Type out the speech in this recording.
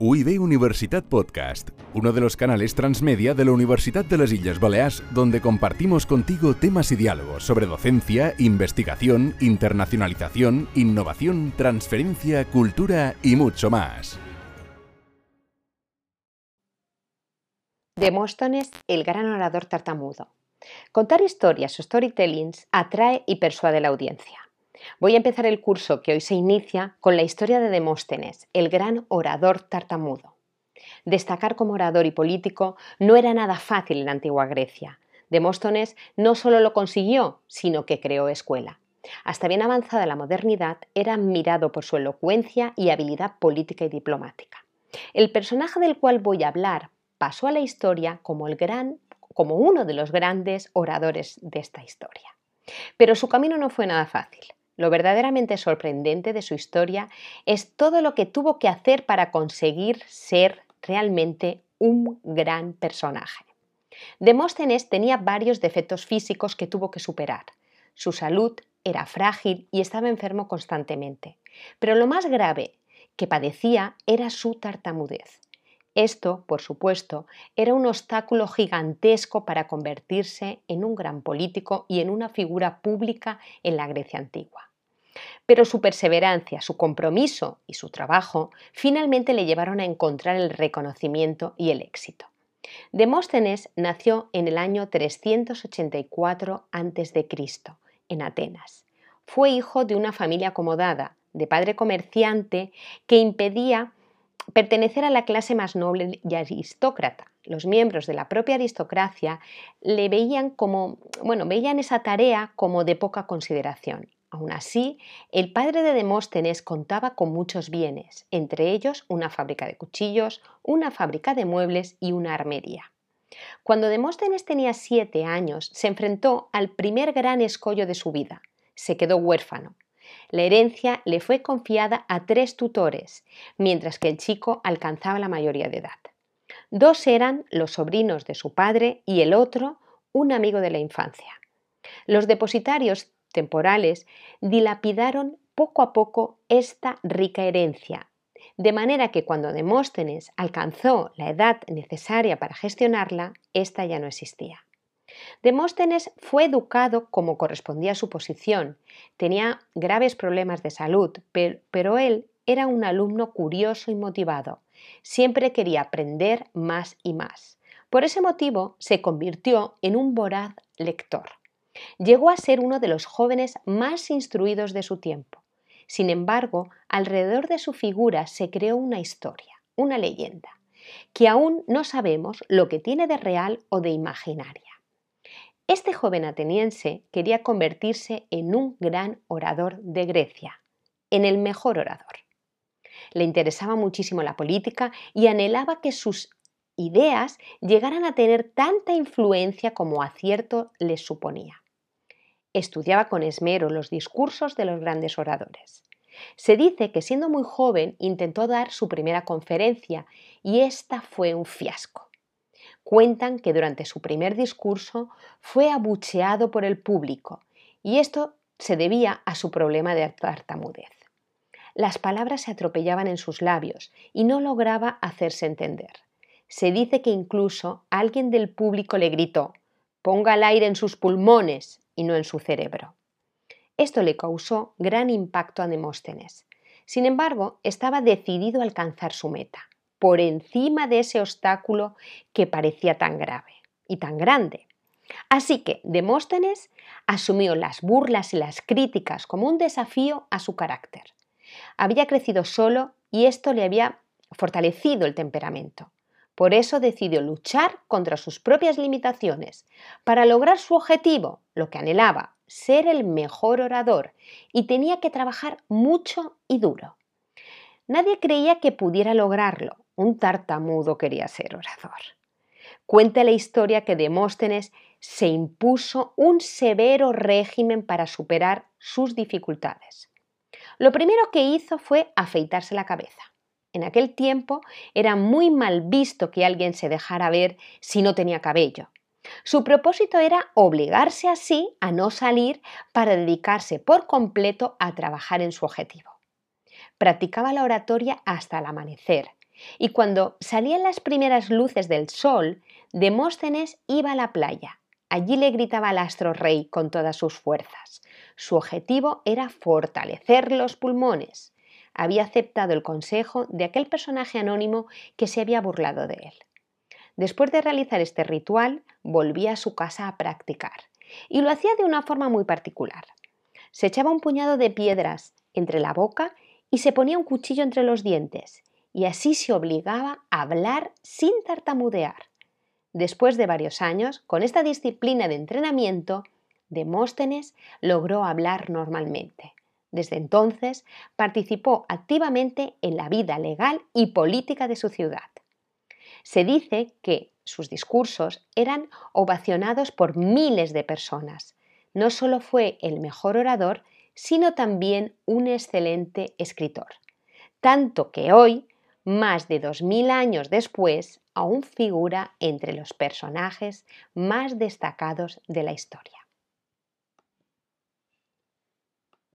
UIB Universitat Podcast, uno de los canales transmedia de la Universidad de las Islas Baleares, donde compartimos contigo temas y diálogos sobre docencia, investigación, internacionalización, innovación, transferencia, cultura y mucho más. Demóstenes, el gran orador tartamudo. Contar historias o storytellings atrae y persuade a la audiencia. Voy a empezar el curso que hoy se inicia con la historia de Demóstenes, el gran orador tartamudo. Destacar como orador y político no era nada fácil en la antigua Grecia. Demóstenes no solo lo consiguió, sino que creó escuela. Hasta bien avanzada la modernidad, era admirado por su elocuencia y habilidad política y diplomática. El personaje del cual voy a hablar pasó a la historia como, el gran, como uno de los grandes oradores de esta historia. Pero su camino no fue nada fácil. Lo verdaderamente sorprendente de su historia es todo lo que tuvo que hacer para conseguir ser realmente un gran personaje. Demóstenes tenía varios defectos físicos que tuvo que superar. Su salud era frágil y estaba enfermo constantemente. Pero lo más grave que padecía era su tartamudez. Esto, por supuesto, era un obstáculo gigantesco para convertirse en un gran político y en una figura pública en la Grecia antigua. Pero su perseverancia, su compromiso y su trabajo finalmente le llevaron a encontrar el reconocimiento y el éxito. Demóstenes nació en el año 384 a.C., en Atenas. Fue hijo de una familia acomodada, de padre comerciante, que impedía pertenecer a la clase más noble y aristócrata. Los miembros de la propia aristocracia le veían como, bueno, veían esa tarea como de poca consideración. Aún así, el padre de Demóstenes contaba con muchos bienes, entre ellos una fábrica de cuchillos, una fábrica de muebles y una armería. Cuando Demóstenes tenía siete años, se enfrentó al primer gran escollo de su vida. Se quedó huérfano la herencia le fue confiada a tres tutores, mientras que el chico alcanzaba la mayoría de edad. Dos eran los sobrinos de su padre y el otro un amigo de la infancia. Los depositarios temporales dilapidaron poco a poco esta rica herencia, de manera que cuando Demóstenes alcanzó la edad necesaria para gestionarla, ésta ya no existía. Demóstenes fue educado como correspondía a su posición. Tenía graves problemas de salud, pero él era un alumno curioso y motivado. Siempre quería aprender más y más. Por ese motivo se convirtió en un voraz lector. Llegó a ser uno de los jóvenes más instruidos de su tiempo. Sin embargo, alrededor de su figura se creó una historia, una leyenda, que aún no sabemos lo que tiene de real o de imaginaria. Este joven ateniense quería convertirse en un gran orador de Grecia, en el mejor orador. Le interesaba muchísimo la política y anhelaba que sus ideas llegaran a tener tanta influencia como acierto les suponía. Estudiaba con esmero los discursos de los grandes oradores. Se dice que siendo muy joven intentó dar su primera conferencia y esta fue un fiasco. Cuentan que durante su primer discurso fue abucheado por el público y esto se debía a su problema de tartamudez. Las palabras se atropellaban en sus labios y no lograba hacerse entender. Se dice que incluso alguien del público le gritó ponga el aire en sus pulmones y no en su cerebro. Esto le causó gran impacto a Demóstenes. Sin embargo, estaba decidido a alcanzar su meta por encima de ese obstáculo que parecía tan grave y tan grande. Así que Demóstenes asumió las burlas y las críticas como un desafío a su carácter. Había crecido solo y esto le había fortalecido el temperamento. Por eso decidió luchar contra sus propias limitaciones para lograr su objetivo, lo que anhelaba, ser el mejor orador, y tenía que trabajar mucho y duro. Nadie creía que pudiera lograrlo, un tartamudo quería ser orador. Cuenta la historia que Demóstenes se impuso un severo régimen para superar sus dificultades. Lo primero que hizo fue afeitarse la cabeza. En aquel tiempo era muy mal visto que alguien se dejara ver si no tenía cabello. Su propósito era obligarse así a no salir para dedicarse por completo a trabajar en su objetivo. Practicaba la oratoria hasta el amanecer Y cuando salían las primeras luces del sol, Demóstenes iba a la playa. Allí le gritaba al astro rey con todas sus fuerzas. Su objetivo era fortalecer los pulmones. Había aceptado el consejo de aquel personaje anónimo que se había burlado de él. Después de realizar este ritual, volvía a su casa a practicar, y lo hacía de una forma muy particular. Se echaba un puñado de piedras entre la boca y se ponía un cuchillo entre los dientes, y así se obligaba a hablar sin tartamudear. Después de varios años, con esta disciplina de entrenamiento, Demóstenes logró hablar normalmente. Desde entonces participó activamente en la vida legal y política de su ciudad. Se dice que sus discursos eran ovacionados por miles de personas. No solo fue el mejor orador, sino también un excelente escritor. Tanto que hoy, más de 2000 años después, aún figura entre los personajes más destacados de la historia.